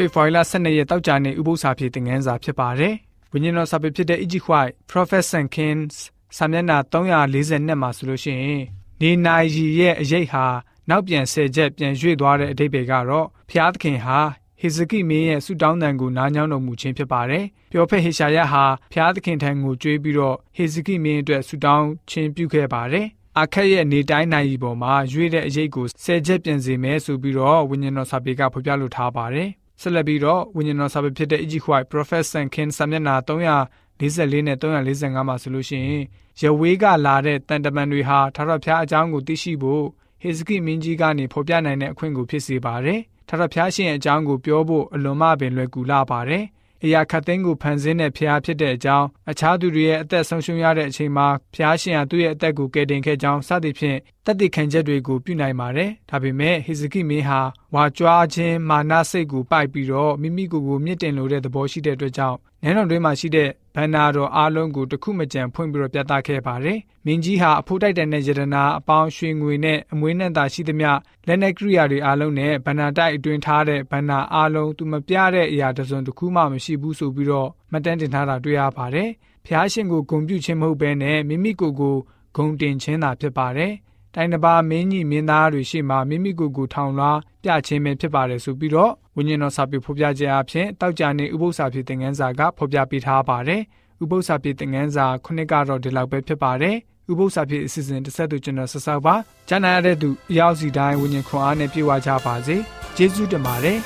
ဖေဖော်ဝါရီလ12ရက်တောက်ကြနေဥပုသ္စာဖြစ်တဲ့ငန်းစာဖြစ်ပါတယ်။ဝိညာဉ်တော်စာပေဖြစ်တဲ့ Egypt White Prophet and Kings စာမျက်နှာ342မှာဆိုလို့ရှိရင်နေနိုင်ကြီးရဲ့အရေးဟာနောက်ပြန်ဆယ်ချက်ပြန်ရွေ့သွားတဲ့အဓိပ္ပာယ်ကတော့ဖျားသခင်ဟာဟေဇကိမင်းရဲ့ဆုတောင်းတန်ကိုနားညောင်းတော်မူခြင်းဖြစ်ပါတယ်။ပြောဖက်ဟေရှာယဟာဖျားသခင်ထံကိုကြွေးပြီးတော့ဟေဇကိမင်းအတွက်ဆုတောင်းခြင်းပြုခဲ့ပါတယ်။အခက်ရဲ့နေတိုင်းနိုင်ပေါ်မှာရွေ့တဲ့အရေးကိုဆယ်ချက်ပြင်စေမယ်ဆိုပြီးတော့ဝိညာဉ်တော်စာပေကဖော်ပြလိုထားပါတယ်။ ဆက်လက်ပြီးတော့ဝိညာဉ်တော်စာပေဖြစ်တဲ့ Egypt White Prophet Sankin စာမျက်နှာ344နဲ့345မှာဆိုလို့ရှိရင်ရဝေးကလာတဲ့တန်တမန်တွေဟာထာဝရဘုရားအကြောင်းကိုသိရှိဖို့ဟေဇကိမင်းကြီးကနေဖော်ပြနိုင်တဲ့အခွင့်ကိုဖြစ်စေပါတယ်။ထာဝရဘုရားရှင်ရဲ့အကြောင်းကိုပြောဖို့အလွန်မှပင်လွယ်ကူလာပါတယ်။အရာခတ်သိမ်းကိုဖန်ဆင်းတဲ့ဘုရားဖြစ်တဲ့အကြောင်းအခြားသူတွေရဲ့အသက်ဆုံးရှုံးရတဲ့အချိန်မှာဘုရားရှင်ဟာသူ့ရဲ့အသက်ကိုကယ်တင်ခဲ့ကြောင်းစသဖြင့်တသက်ခံချက်တွေကိုပြုနိုင်ပါတယ်။ဒါပေမဲ့ဟေဇကိမင်းဟာ ဝါကြွားခြင်းမာနစိတ်ကိုပိုက်ပြီးတော့မိမိကိုယ်ကိုမြင့်တင်လိုတဲ့သဘောရှိတဲ့အတွက်ကြောင့်နန်းတော်တွင်းမှာရှိတဲ့ဘန္နာတော်အားလုံးကိုတခုမကြံဖွင့်ပြီးတော့ပြသခဲ့ပါတယ်။မင်းကြီးဟာအဖို့တိုက်တန်တဲ့ယတနာအပေါင်းရွှေငွေနဲ့အမွေးနဲ့သာရှိသမျှလက်နက်ကိရိယာတွေအားလုံးနဲ့ဘန္နာတိုက်အတွင်းထားတဲ့ဘန္နာအားလုံးသူမပြတဲ့အရာတစ်စုံတစ်ခုမှမရှိဘူးဆိုပြီးတော့မှတ်တမ်းတင်ထားတာတွေ့ရပါတယ်။ဖျားရှင်ကိုဂုံပြုခြင်းမဟုတ်ဘဲနဲ့မိမိကိုယ်ကိုဂုံတင်ခြင်းသာဖြစ်ပါတယ်။ တိုင်းတစ်ပါးမင်းကြီးမင်းသားတွေရှေ့မှာမိမိကိုယ်ကိုထောင်လွှားပြခြင်းပဲဖြစ်ပါတယ်ဆိုပြီးတော့ဝိညာဉ်တော်စာပေဖော်ပြခြင်းအဖြစ်တောက်ကြနေဥပု္ပ္ပစာဖြစ်တဲ့ငန်းစာကဖော်ပြပေးထားပါတယ်ဥပု္ပ္ပစာဖြစ်တဲ့ငန်းစာခုနှစ်ကတော့ဒီလောက်ပဲဖြစ်ပါတယ်ဥပု္ပ္ပစာဖြစ်အစီအစဉ်တစ်ဆက်သူကျွန်တော်ဆက်ဆောက်ပါကျမ်းနာရတဲ့သူအရောက်စီတိုင်းဝိညာဉ်ခွန်အားနဲ့ပြေဝကြပါစေကျေးဇူးတင်ပါတယ်